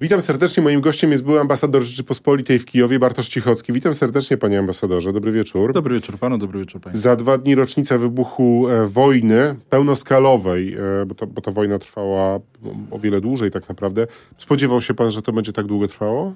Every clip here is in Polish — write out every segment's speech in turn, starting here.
Witam serdecznie. Moim gościem jest były ambasador Rzeczypospolitej w Kijowie, Bartosz Cichocki. Witam serdecznie, panie ambasadorze. Dobry wieczór. Dobry wieczór panu, dobry wieczór państwu. Za dwa dni rocznica wybuchu e, wojny pełnoskalowej, e, bo, to, bo ta wojna trwała o wiele dłużej tak naprawdę. Spodziewał się pan, że to będzie tak długo trwało?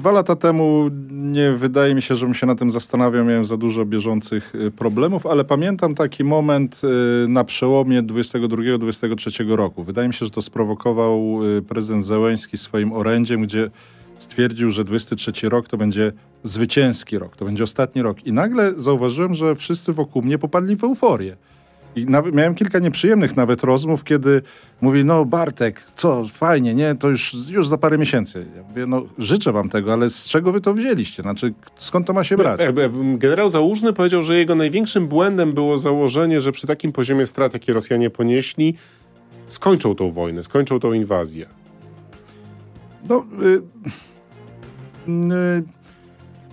Dwa lata temu nie wydaje mi się, żebym się na tym zastanawiał. Miałem za dużo bieżących y, problemów, ale pamiętam taki moment y, na przełomie 22-23 roku. Wydaje mi się, że to sprowokował y, prezydent Zełęński swoim orędziem, gdzie stwierdził, że 23 rok to będzie zwycięski rok, to będzie ostatni rok. I nagle zauważyłem, że wszyscy wokół mnie popadli w euforię. I nawet, miałem kilka nieprzyjemnych nawet rozmów, kiedy mówi, no Bartek, co, fajnie, nie, to już, już za parę miesięcy. Ja mówię, no życzę wam tego, ale z czego wy to wzięliście? Znaczy, skąd to ma się brać? Generał Załużny powiedział, że jego największym błędem było założenie, że przy takim poziomie strat, jakie Rosjanie ponieśli, skończą tą wojnę, skończą tą inwazję. No... Y, y,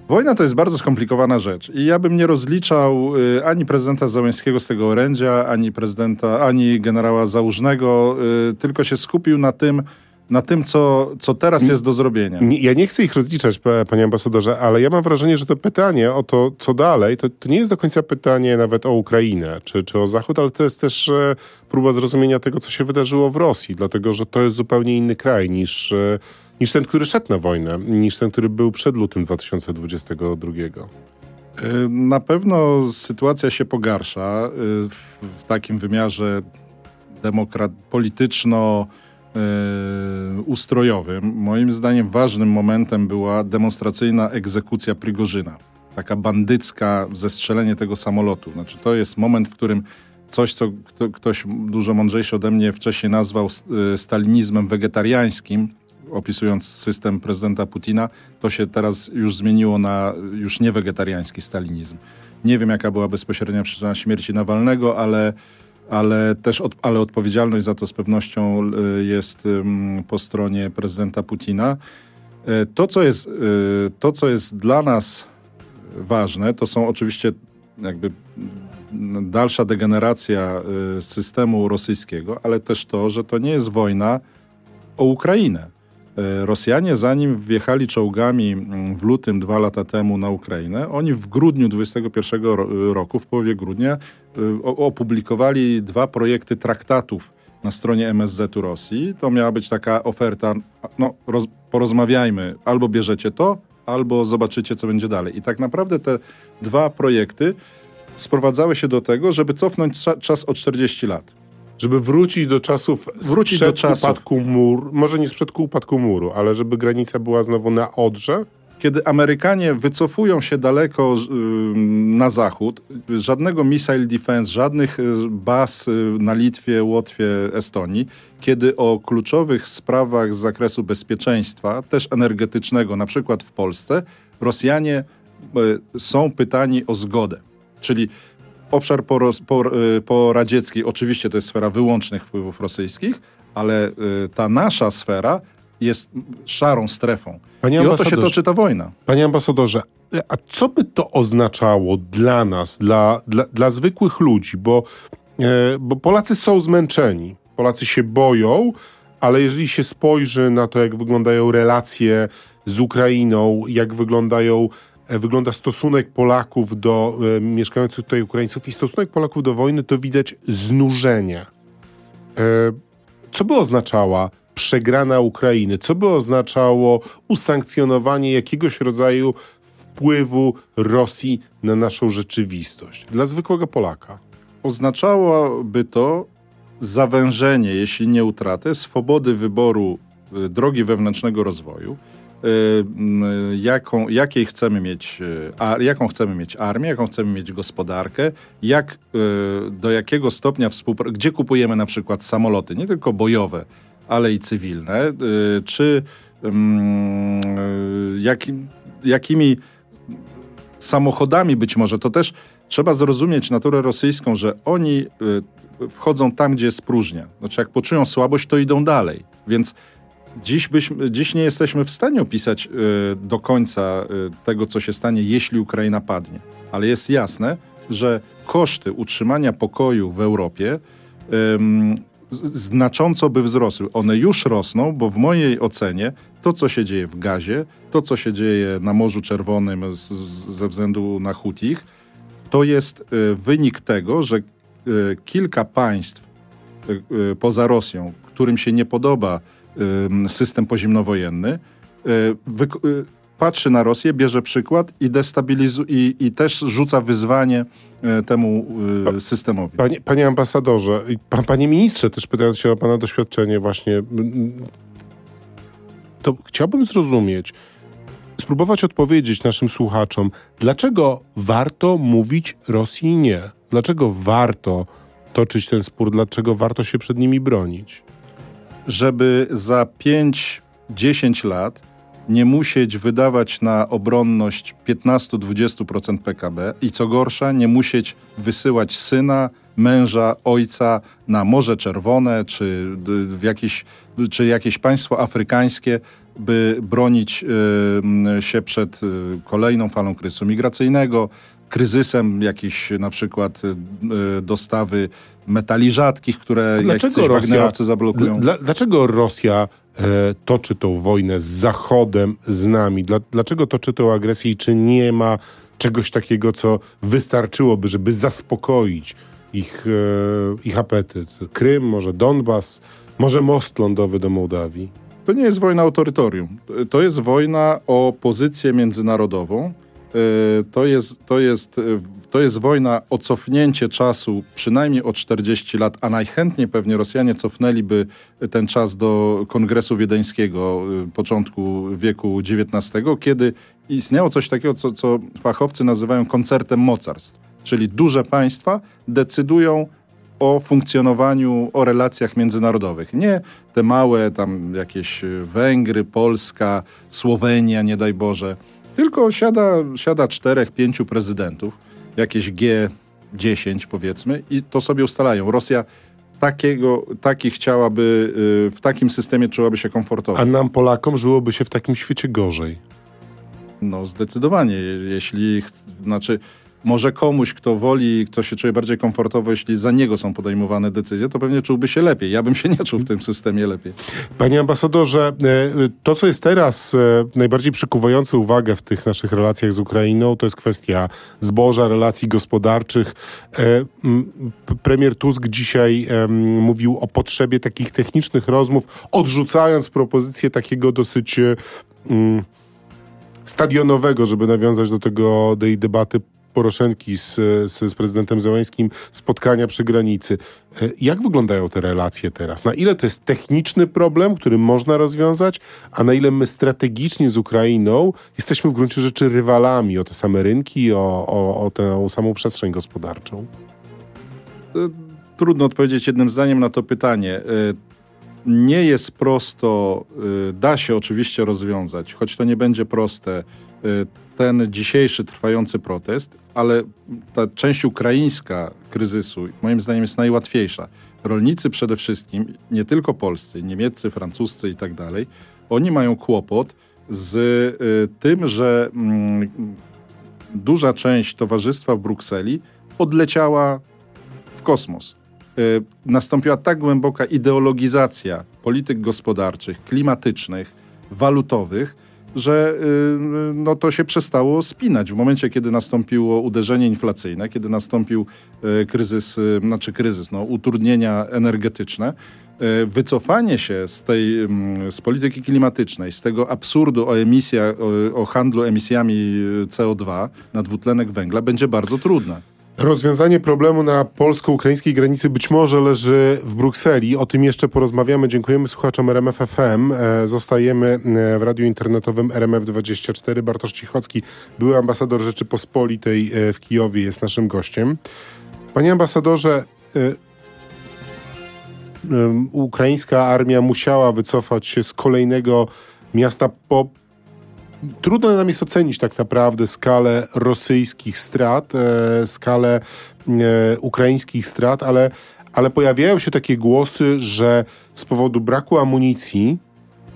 Wojna to jest bardzo skomplikowana rzecz i ja bym nie rozliczał y, ani prezydenta Załęskiego z tego orędzia, ani prezydenta, ani generała Załużnego, y, tylko się skupił na tym, na tym, co, co teraz jest do zrobienia. Nie, ja nie chcę ich rozliczać, panie ambasadorze, ale ja mam wrażenie, że to pytanie o to, co dalej, to, to nie jest do końca pytanie nawet o Ukrainę czy, czy o Zachód, ale to jest też e, próba zrozumienia tego, co się wydarzyło w Rosji, dlatego że to jest zupełnie inny kraj niż, e, niż ten, który szedł na wojnę, niż ten, który był przed lutym 2022. Y, na pewno sytuacja się pogarsza y, w takim wymiarze demokrat polityczno Yy, ustrojowym, moim zdaniem ważnym momentem była demonstracyjna egzekucja Prigorzyna. Taka bandycka zestrzelenie tego samolotu. Znaczy, to jest moment, w którym coś, co ktoś dużo mądrzejszy ode mnie wcześniej nazwał stalinizmem wegetariańskim, opisując system prezydenta Putina, to się teraz już zmieniło na już nie wegetariański stalinizm. Nie wiem, jaka była bezpośrednia przyczyna śmierci Nawalnego, ale ale też od, ale odpowiedzialność za to z pewnością y, jest po stronie prezydenta Putina. E, to, co jest, y, to, co jest dla nas ważne, to są oczywiście jakby dalsza degeneracja y, systemu rosyjskiego, ale też to, że to nie jest wojna o Ukrainę. E, Rosjanie, zanim wjechali czołgami mm, w lutym dwa lata temu na Ukrainę, oni w grudniu 2021 roku, w połowie grudnia, e, opublikowali dwa projekty traktatów na stronie MSZ-u Rosji. To miała być taka oferta, no roz, porozmawiajmy, albo bierzecie to, albo zobaczycie, co będzie dalej. I tak naprawdę te dwa projekty sprowadzały się do tego, żeby cofnąć czas o 40 lat żeby wrócić do czasów wrócić sprzed do czasów. upadku muru, może nie sprzed upadku muru, ale żeby granica była znowu na Odrze? Kiedy Amerykanie wycofują się daleko na zachód, żadnego missile defense, żadnych y, baz y, na Litwie, Łotwie, Estonii, kiedy o kluczowych sprawach z zakresu bezpieczeństwa, też energetycznego, na przykład w Polsce, Rosjanie y, są pytani o zgodę. Czyli obszar poradziecki, po, oczywiście to jest sfera wyłącznych wpływów rosyjskich, ale y, ta nasza sfera jest szarą strefą. Panie I o to się toczy ta wojna. Panie ambasadorze, a co by to oznaczało dla nas, dla, dla, dla zwykłych ludzi? Bo, e, bo Polacy są zmęczeni, Polacy się boją, ale jeżeli się spojrzy na to, jak wyglądają relacje z Ukrainą, jak wyglądają wygląda stosunek Polaków do e, mieszkających tutaj Ukraińców i stosunek Polaków do wojny, to widać znużenie. E, co by oznaczała przegrana Ukrainy? Co by oznaczało usankcjonowanie jakiegoś rodzaju wpływu Rosji na naszą rzeczywistość dla zwykłego Polaka? Oznaczałoby to zawężenie, jeśli nie utratę, swobody wyboru drogi wewnętrznego rozwoju jaką, jakiej chcemy mieć, y, jaką chcemy mieć armię, jaką chcemy mieć gospodarkę, jak, y, do jakiego stopnia współpracy, gdzie kupujemy na przykład samoloty, nie tylko bojowe, ale i cywilne, czy jakim, jakimi samochodami być może, to też trzeba zrozumieć naturę rosyjską, że oni wchodzą tam, gdzie jest próżnia. Znaczy, jak poczują słabość, to idą dalej. Więc Dziś, byśmy, dziś nie jesteśmy w stanie opisać y, do końca y, tego, co się stanie, jeśli Ukraina padnie. Ale jest jasne, że koszty utrzymania pokoju w Europie znacząco by wzrosły. One już rosną, bo w mojej ocenie to, co się dzieje w gazie, to, co się dzieje na Morzu Czerwonym z, z, ze względu na Hutich, to jest y, wynik tego, że y, kilka państw y, poza Rosją, którym się nie podoba system pozimnowojenny, patrzy na Rosję, bierze przykład i destabilizuje i, i też rzuca wyzwanie temu systemowi. Panie, panie ambasadorze, pan, panie ministrze, też pytając się o pana doświadczenie właśnie, to chciałbym zrozumieć, spróbować odpowiedzieć naszym słuchaczom, dlaczego warto mówić Rosji nie? Dlaczego warto toczyć ten spór? Dlaczego warto się przed nimi bronić? Żeby za 5-10 lat nie musieć wydawać na obronność 15-20% PKB i co gorsza, nie musieć wysyłać syna, męża, ojca na Morze Czerwone czy, w jakieś, czy jakieś państwo afrykańskie, by bronić y, się przed y, kolejną falą kryzysu migracyjnego, kryzysem jakiś na przykład y, dostawy metali rzadkich, które dlaczego Rosja, zablokują. Dla, dlaczego Rosja e, toczy tą wojnę z Zachodem, z nami? Dla, dlaczego toczy tę agresję i czy nie ma czegoś takiego, co wystarczyłoby, żeby zaspokoić ich, e, ich apetyt? Krym, może Donbas, może most lądowy do Mołdawii? To nie jest wojna o terytorium. To jest wojna o pozycję międzynarodową. E, to jest, to, jest, e, to jest wojna o cofnięcie czasu przynajmniej o 40 lat, a najchętniej pewnie Rosjanie cofnęliby ten czas do Kongresu Wiedeńskiego e, początku wieku XIX, kiedy istniało coś takiego, co, co fachowcy nazywają koncertem mocarstw. Czyli duże państwa decydują o funkcjonowaniu, o relacjach międzynarodowych. Nie te małe tam jakieś Węgry, Polska, Słowenia, nie daj Boże. Tylko siada, siada czterech, pięciu prezydentów, jakieś G10 powiedzmy i to sobie ustalają. Rosja takiego, taki chciałaby, y, w takim systemie czułaby się komfortowo. A nam Polakom żyłoby się w takim świecie gorzej. No zdecydowanie. Jeśli, znaczy może komuś, kto woli, kto się czuje bardziej komfortowo, jeśli za niego są podejmowane decyzje, to pewnie czułby się lepiej. Ja bym się nie czuł w tym systemie lepiej. Panie ambasadorze, e, to co jest teraz e, najbardziej przykuwające uwagę w tych naszych relacjach z Ukrainą, to jest kwestia zboża, relacji gospodarczych. E, premier Tusk dzisiaj mówił o potrzebie takich technicznych rozmów, odrzucając propozycję takiego dosyć stadionowego, żeby nawiązać do tego, tej debaty Poroszenki z, z, z prezydentem Zełańskim spotkania przy granicy. E, jak wyglądają te relacje teraz? Na ile to jest techniczny problem, który można rozwiązać, a na ile my strategicznie z Ukrainą jesteśmy w gruncie rzeczy rywalami o te same rynki, o, o, o tę samą przestrzeń gospodarczą? E, trudno odpowiedzieć jednym zdaniem na to pytanie. E, nie jest prosto, da się oczywiście rozwiązać, choć to nie będzie proste ten dzisiejszy trwający protest, ale ta część ukraińska kryzysu moim zdaniem jest najłatwiejsza. Rolnicy przede wszystkim, nie tylko polscy, niemieccy, francuscy i tak dalej, oni mają kłopot z y, tym, że y, duża część towarzystwa w Brukseli odleciała w kosmos. Y, nastąpiła tak głęboka ideologizacja polityk gospodarczych, klimatycznych, walutowych, że y, no, to się przestało spinać. W momencie, kiedy nastąpiło uderzenie inflacyjne, kiedy nastąpił y, kryzys, y, znaczy kryzys, no, utrudnienia energetyczne, wycofanie się z tej, mm, z polityki klimatycznej, z tego absurdu o emisjach, o, o handlu emisjami CO2 na dwutlenek węgla będzie bardzo trudne. Rozwiązanie problemu na polsko-ukraińskiej granicy być może leży w Brukseli. O tym jeszcze porozmawiamy. Dziękujemy słuchaczom RMF FM. E, zostajemy e, w radiu internetowym RMF24. Bartosz Cichocki, były ambasador Rzeczypospolitej e, w Kijowie, jest naszym gościem. Panie ambasadorze, ukraińska armia musiała wycofać się z kolejnego miasta po Trudno nam jest ocenić tak naprawdę skalę rosyjskich strat, e, skalę e, ukraińskich strat, ale, ale pojawiają się takie głosy, że z powodu braku amunicji,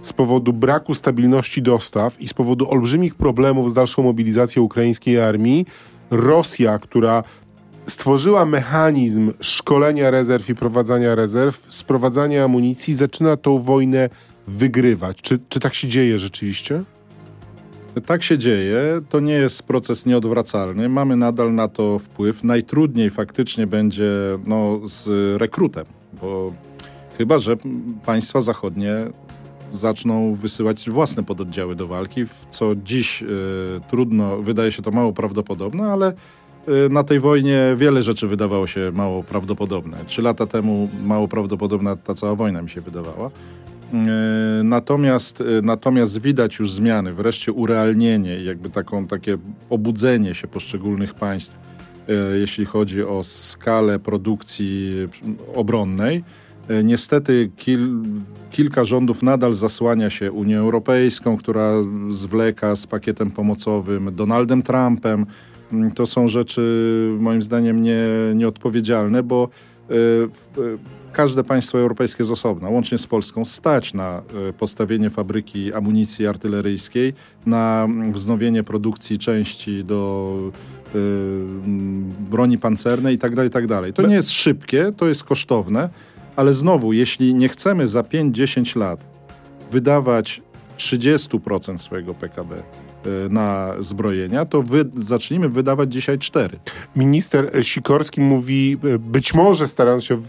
z powodu braku stabilności dostaw i z powodu olbrzymich problemów z dalszą mobilizacją ukraińskiej armii, Rosja, która stworzyła mechanizm szkolenia rezerw i prowadzenia rezerw, sprowadzania amunicji, zaczyna tą wojnę wygrywać. Czy, czy tak się dzieje rzeczywiście? Tak się dzieje. To nie jest proces nieodwracalny. Mamy nadal na to wpływ. Najtrudniej faktycznie będzie no, z rekrutem, bo chyba, że państwa zachodnie zaczną wysyłać własne pododdziały do walki, co dziś y, trudno, wydaje się to mało prawdopodobne, ale y, na tej wojnie wiele rzeczy wydawało się mało prawdopodobne. Trzy lata temu mało prawdopodobna ta cała wojna mi się wydawała. Y, natomiast, natomiast widać już zmiany, wreszcie urealnienie, jakby taką, takie obudzenie się poszczególnych państw, jeśli chodzi o skalę produkcji obronnej E, niestety kil, kilka rządów nadal zasłania się Unią Europejską, która zwleka z pakietem pomocowym, Donaldem Trumpem. Mm, to są rzeczy moim zdaniem nie, nieodpowiedzialne, bo każde państwo europejskie z osobna, łącznie z Polską, stać na postawienie fabryki amunicji artyleryjskiej, na wznowienie produkcji części do y, broni pancernej itd., tak itd. Tak to nie jest szybkie, to jest kosztowne. Ale znowu, jeśli nie chcemy za 5-10 lat wydawać 30% swojego PKB e, na zbrojenia, to wy, zacznijmy wydawać dzisiaj 4. Minister Sikorski mówi, e, być może starając się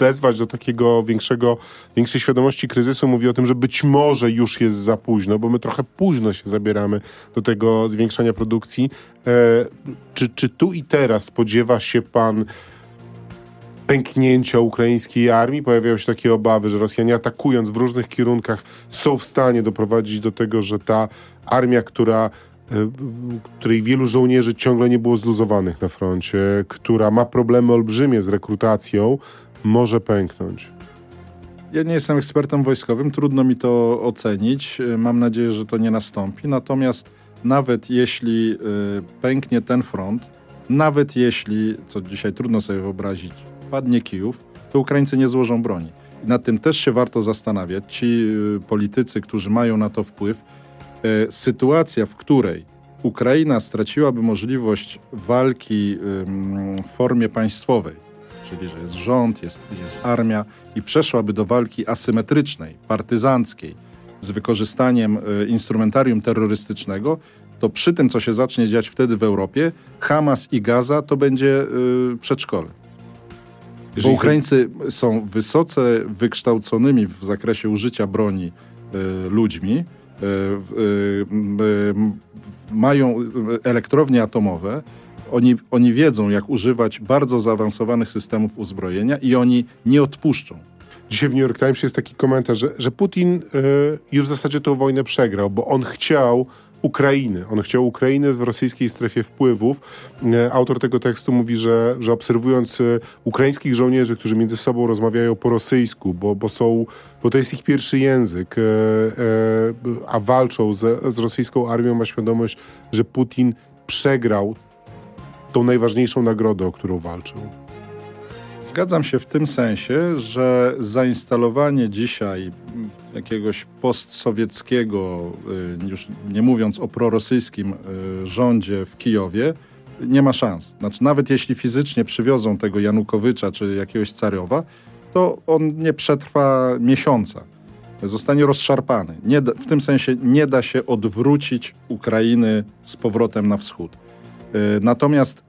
wezwać do takiego większego, większej świadomości kryzysu, mówi o tym, że być może już jest za późno, bo my trochę późno się zabieramy do tego zwiększania produkcji. E, czy, czy tu i teraz spodziewa się pan pęknięcia ukraińskiej armii. Pojawiają się takie obawy, że Rosjanie atakując w różnych kierunkach są w stanie doprowadzić do tego, że ta armia, która e, której wielu żołnierzy ciągle nie było zluzowanych na froncie, która ma problemy olbrzymie z rekrutacją, może pęknąć. Ja nie jestem ekspertem wojskowym, trudno mi to ocenić. Mam nadzieję, że to nie nastąpi. Natomiast nawet jeśli e, pęknie ten front, nawet jeśli, co dzisiaj trudno sobie wyobrazić, padnie Kijów, to Ukraińcy nie złożą broni. I nad tym też się warto zastanawiać. Ci y, politycy, którzy mają na to wpływ, e, sytuacja, w której Ukraina straciłaby możliwość walki w formie państwowej, czyli że jest rząd, jest, jest armia i przeszłaby do walki asymetrycznej, partyzanckiej, z wykorzystaniem e, instrumentarium terrorystycznego, to przy tym, co się zacznie dziać wtedy w Europie, Hamas i Gaza to będzie y, przedszkole. Bo Ukraińcy są wysoce wykształconymi w zakresie użycia broni y, ludźmi, y, y, mają elektrownie atomowe, oni, oni wiedzą, jak używać bardzo zaawansowanych systemów uzbrojenia i oni nie odpuszczą. Dzisiaj w New York Times jest taki komentarz, że, że Putin y, już w zasadzie tę wojnę przegrał, bo on chciał Ukrainy. On chciał Ukrainy w rosyjskiej strefie wpływów. Y, autor tego tekstu mówi, że, że obserwując y, ukraińskich żołnierzy, którzy między sobą rozmawiają po rosyjsku, bo, bo, są, bo to jest ich pierwszy język, a walczą z, z rosyjską armią, ma świadomość, że Putin przegrał tą najważniejszą nagrodę, o którą walczył. Zgadzam się w tym sensie, że zainstalowanie dzisiaj jakiegoś postsowieckiego, y, już nie mówiąc o prorosyjskim y, rządzie w Kijowie, nie ma szans. Znaczy, nawet jeśli fizycznie przywiozą tego Janukowycza czy jakiegoś Carowa, to on nie przetrwa miesiąca. Zostanie rozszarpany. Da, w tym sensie nie da się odwrócić Ukrainy z powrotem na wschód. Y, natomiast,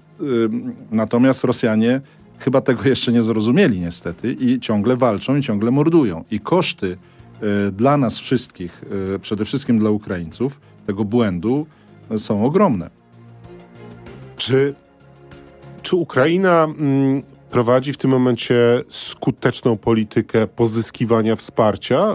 natomiast Rosjanie chyba tego jeszcze nie zrozumieli niestety i ciągle walczą i ciągle mordują. I koszty y, dla nas wszystkich, przede wszystkim dla Ukraińców, tego błędu są ogromne. Czy, czy Ukraina mm, prowadzi w tym momencie skuteczną politykę pozyskiwania wsparcia?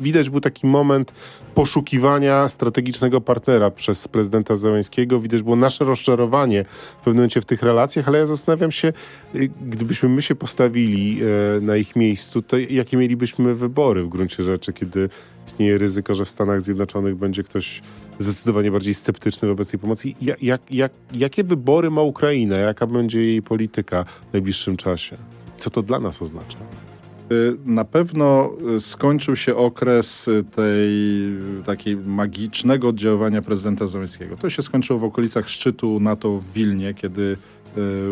Widać był taki moment poszukiwania strategicznego partnera przez prezydenta Załęskiego. Widać było nasze rozczarowanie w pewnym momencie w tych relacjach, ale ja zastanawiam się, y, gdybyśmy my się postawili e, na ich miejscu, to jakie mielibyśmy wybory w gruncie rzeczy, kiedy istnieje ryzyko, że w Stanach Zjednoczonych będzie ktoś zdecydowanie bardziej sceptyczny wobec tej pomocy. Jak, jak, jak, jakie wybory ma Ukraina? Jaka będzie jej polityka w najbliższym czasie? Co to dla nas oznacza? Y, na pewno y, skończył się okres y, tej takiej magicznego oddziaływania prezydenta Zełenskiego. To się skończyło w okolicach szczytu NATO w Wilnie, kiedy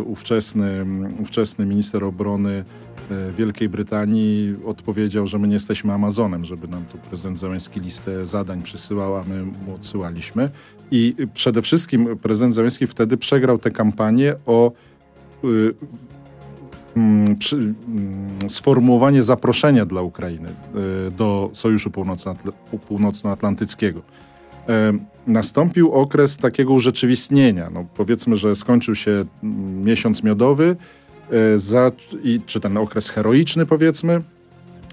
ówczesny, ówczesny minister obrony Wielkiej Brytanii odpowiedział, że my nie jesteśmy Amazonem, żeby nam tu prezydent Załęski listę zadań przysyłał, a my mu odsyłaliśmy. I przede wszystkim prezydent Załęski wtedy przegrał tę kampanię o przy, mm, sformułowanie zaproszenia dla Ukrainy y, do Sojuszu Północnoatlantyckiego. Y, nastąpił okres takiego urzeczywistnienia. No, powiedzmy, że skończył się mm, miesiąc miodowy, y, za, i, czy ten okres heroiczny, powiedzmy,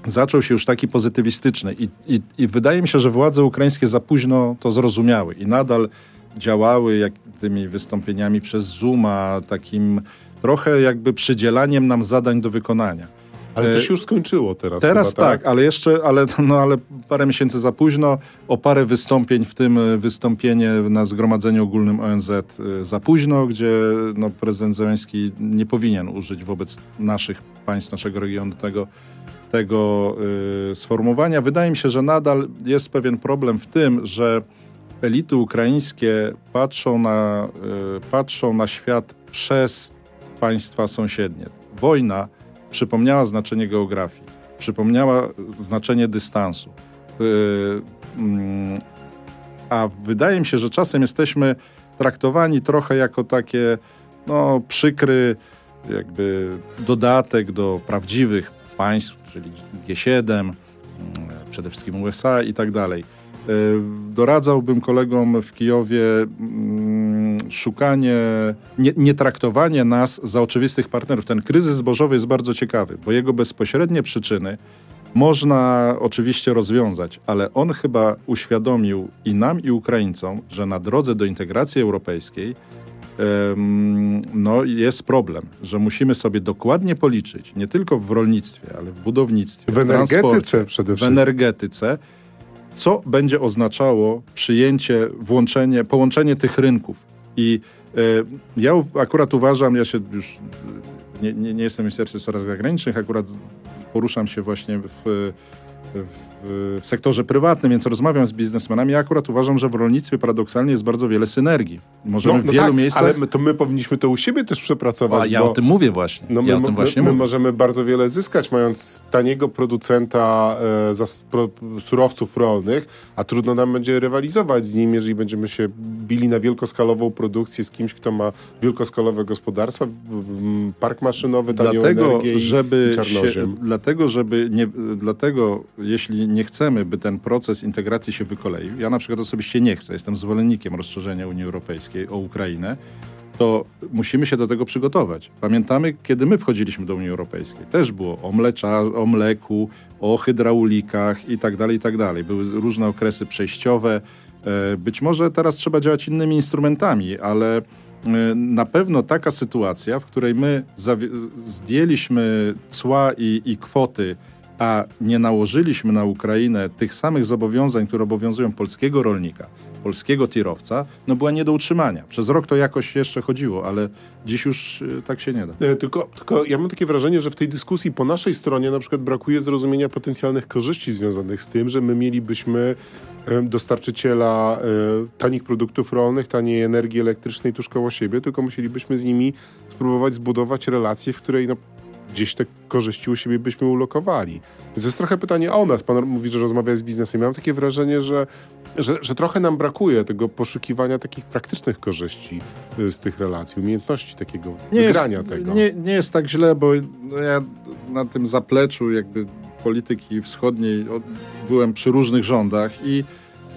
zaczął się już taki pozytywistyczny. I, i, I wydaje mi się, że władze ukraińskie za późno to zrozumiały i nadal działały jak, tymi wystąpieniami przez Zooma, takim trochę jakby przydzielaniem nam zadań do wykonania. Ale to e, się już skończyło teraz. Teraz chyba, tak? tak, ale jeszcze, ale, no, ale parę miesięcy za późno, o parę wystąpień, w tym e, wystąpienie na Zgromadzeniu Ogólnym ONZ e, za późno, gdzie no, prezydent Zeleński nie powinien użyć wobec naszych państw, naszego regionu tego, tego y, sformułowania. Wydaje mi się, że nadal jest pewien problem w tym, że elity ukraińskie patrzą na, patrzą na świat przez państwa sąsiednie. Wojna przypomniała znaczenie geografii, przypomniała znaczenie dystansu. Y, mm, a wydaje mi się, że czasem jesteśmy traktowani trochę jako takie no, przykry jakby dodatek do prawdziwych państw, czyli G7, mm, przede wszystkim USA i tak dalej. E, doradzałbym kolegom w Kijowie mm, szukanie, nie, nie, traktowanie nas za oczywistych partnerów. Ten kryzys zbożowy jest bardzo ciekawy, bo jego bezpośrednie przyczyny można oczywiście rozwiązać, ale on chyba uświadomił i nam, i Ukraińcom, że na drodze do integracji europejskiej no jest problem, że musimy sobie dokładnie policzyć, nie tylko w rolnictwie, ale w budownictwie, w, w energetyce przede wszystkim. W energetyce, co będzie oznaczało przyjęcie, włączenie, połączenie tych rynków. I e, ja akurat uważam, ja się już nie, nie, nie jestem w Ministerstwie Spraw Zagranicznych, akurat poruszam się właśnie w, w w sektorze prywatnym, więc rozmawiam z biznesmenami. Ja akurat uważam, że w rolnictwie paradoksalnie jest bardzo wiele synergii. Możemy no, no w wielu tak, miejscach... Ale my, to my powinniśmy to u siebie też przepracować. A ja bo... o tym mówię właśnie. No my, ja o tym właśnie my, my możemy bardzo wiele zyskać, mając taniego producenta e, pro, surowców rolnych, a trudno nam będzie rywalizować z nim, jeżeli będziemy się bili na wielkoskalową produkcję z kimś, kto ma wielkoskalowe gospodarstwa, park maszynowy, tanią dlatego, energię żeby i się, Dlatego, żeby nie, dlatego jeśli nie chcemy, by ten proces integracji się wykoleił, ja na przykład osobiście nie chcę, jestem zwolennikiem rozszerzenia Unii Europejskiej o Ukrainę, to musimy się do tego przygotować. Pamiętamy, kiedy my wchodziliśmy do Unii Europejskiej. Też było o, mlecza, o mleku, o hydraulikach i tak dalej, i tak dalej. Były różne okresy przejściowe. E, być może teraz trzeba działać innymi instrumentami, ale e, na pewno taka sytuacja, w której my zdjęliśmy cła i, i kwoty a nie nałożyliśmy na Ukrainę tych samych zobowiązań, które obowiązują polskiego rolnika, polskiego tirowca, no była nie do utrzymania. Przez rok to jakoś jeszcze chodziło, ale dziś już y, tak się nie da. E, tylko, tylko ja mam takie wrażenie, że w tej dyskusji po naszej stronie na przykład brakuje zrozumienia potencjalnych korzyści związanych z tym, że my mielibyśmy dostarczyciela e, tanich produktów rolnych, taniej energii elektrycznej tuż koło siebie, tylko musielibyśmy z nimi spróbować zbudować relację, w której no, gdzieś te korzyści u siebie byśmy ulokowali. Więc jest trochę pytanie o nas. Pan mówi, że rozmawia z biznesem. Ja mam takie wrażenie, że, że, że trochę nam brakuje tego poszukiwania takich praktycznych korzyści z tych relacji, umiejętności takiego nie wygrania jest, tego. Nie, nie jest tak źle, bo ja na tym zapleczu jakby polityki wschodniej byłem przy różnych rządach i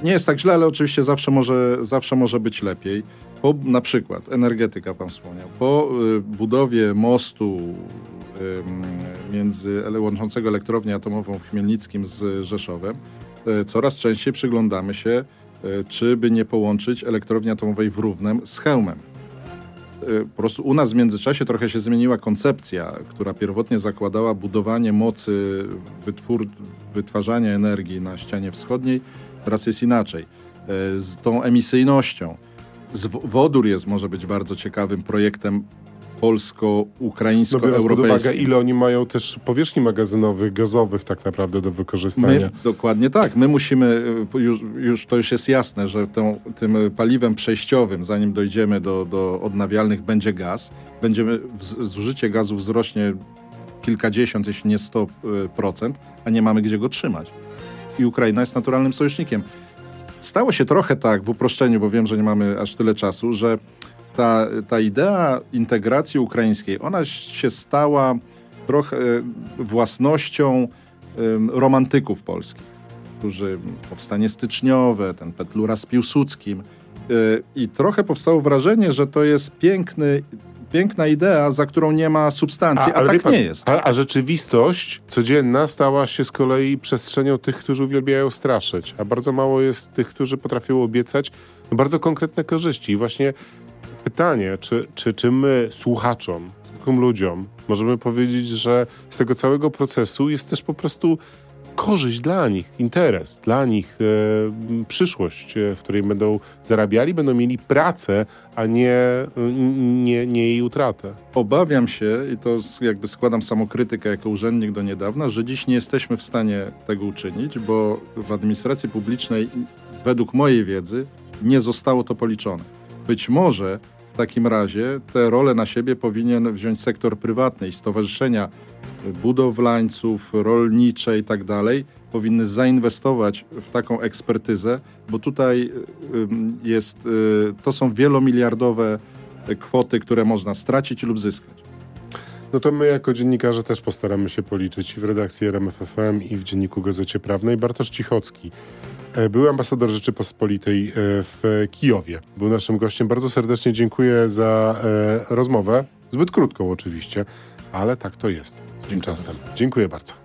nie jest tak źle, ale oczywiście zawsze może, zawsze może być lepiej. Po, na przykład energetyka, pan wspomniał, po y, budowie mostu między łączącego elektrownię atomową w Chmielnickim z Rzeszowem, e, coraz częściej przyglądamy się, e, czy by nie połączyć elektrowni atomowej w Równem z Chełmem. E, po prostu u nas w międzyczasie trochę się zmieniła koncepcja, która pierwotnie zakładała budowanie mocy wytwór, wytwarzania energii na ścianie wschodniej. Teraz jest inaczej. Z tą emisyjnością. Wodór jest, może być bardzo ciekawym projektem No biorąc pod uwagę, ile oni mają też powierzchni magazynowych, gazowych tak naprawdę do wykorzystania. My, dokładnie tak. My musimy, y, już, już to już jest jasne, że tą, tym paliwem przejściowym, zanim dojdziemy do, do odnawialnych, będzie gaz. Będziemy, zużycie gazu wzrośnie kilkadziesiąt, jeśli nie 100%, a nie mamy gdzie go trzymać. I Ukraina jest naturalnym sojusznikiem. Stało się trochę tak w uproszczeniu, bo wiem, że nie mamy aż tyle czasu, że ta, ta idea integracji ukraińskiej, ona się stała trochę własnością romantyków polskich, którzy powstanie styczniowe, ten Petlura z Piłsudskim. Y, I trochę powstało wrażenie, że to jest piękny piękna idea, za którą nie ma substancji, a, a tak pan, nie jest. A, a, rzeczywistość codzienna stała się z kolei przestrzenią tych, którzy uwielbiają straszyć, a bardzo mało jest tych, którzy potrafią obiecać bardzo konkretne korzyści. I właśnie pytanie, czy, czy, czy my, słuchaczom, ludziom, możemy powiedzieć, że z tego całego procesu jest też po prostu korzyść dla nich, interes dla nich, e, przyszłość, e, w której będą zarabiali, będą mieli pracę, a nie, nie, nie jej utratę. Obawiam się, i to jakby składam samokrytykę jako urzędnik do niedawna, że dziś nie jesteśmy w stanie tego uczynić, bo w administracji publicznej, według mojej wiedzy, nie zostało to policzone. Być może w takim razie te role na siebie powinien wziąć sektor prywatny i stowarzyszenia budowlańców, rolnicze i tak dalej, powinny zainwestować w taką ekspertyzę, bo tutaj jest, y, to są wielomiliardowe kwoty, które można stracić lub zyskać. No to my jako dziennikarze też postaramy się policzyć i w redakcji RMFFM i w Dzienniku Gazecie Prawnej. Bartosz Cichocki, był ambasador Rzeczypospolitej e, w Kijowie. Był naszym gościem. Bardzo serdecznie dziękuję za e, rozmowę. Zbyt krótką oczywiście, ale tak to jest. Tymczasem. Dziękuję bardzo.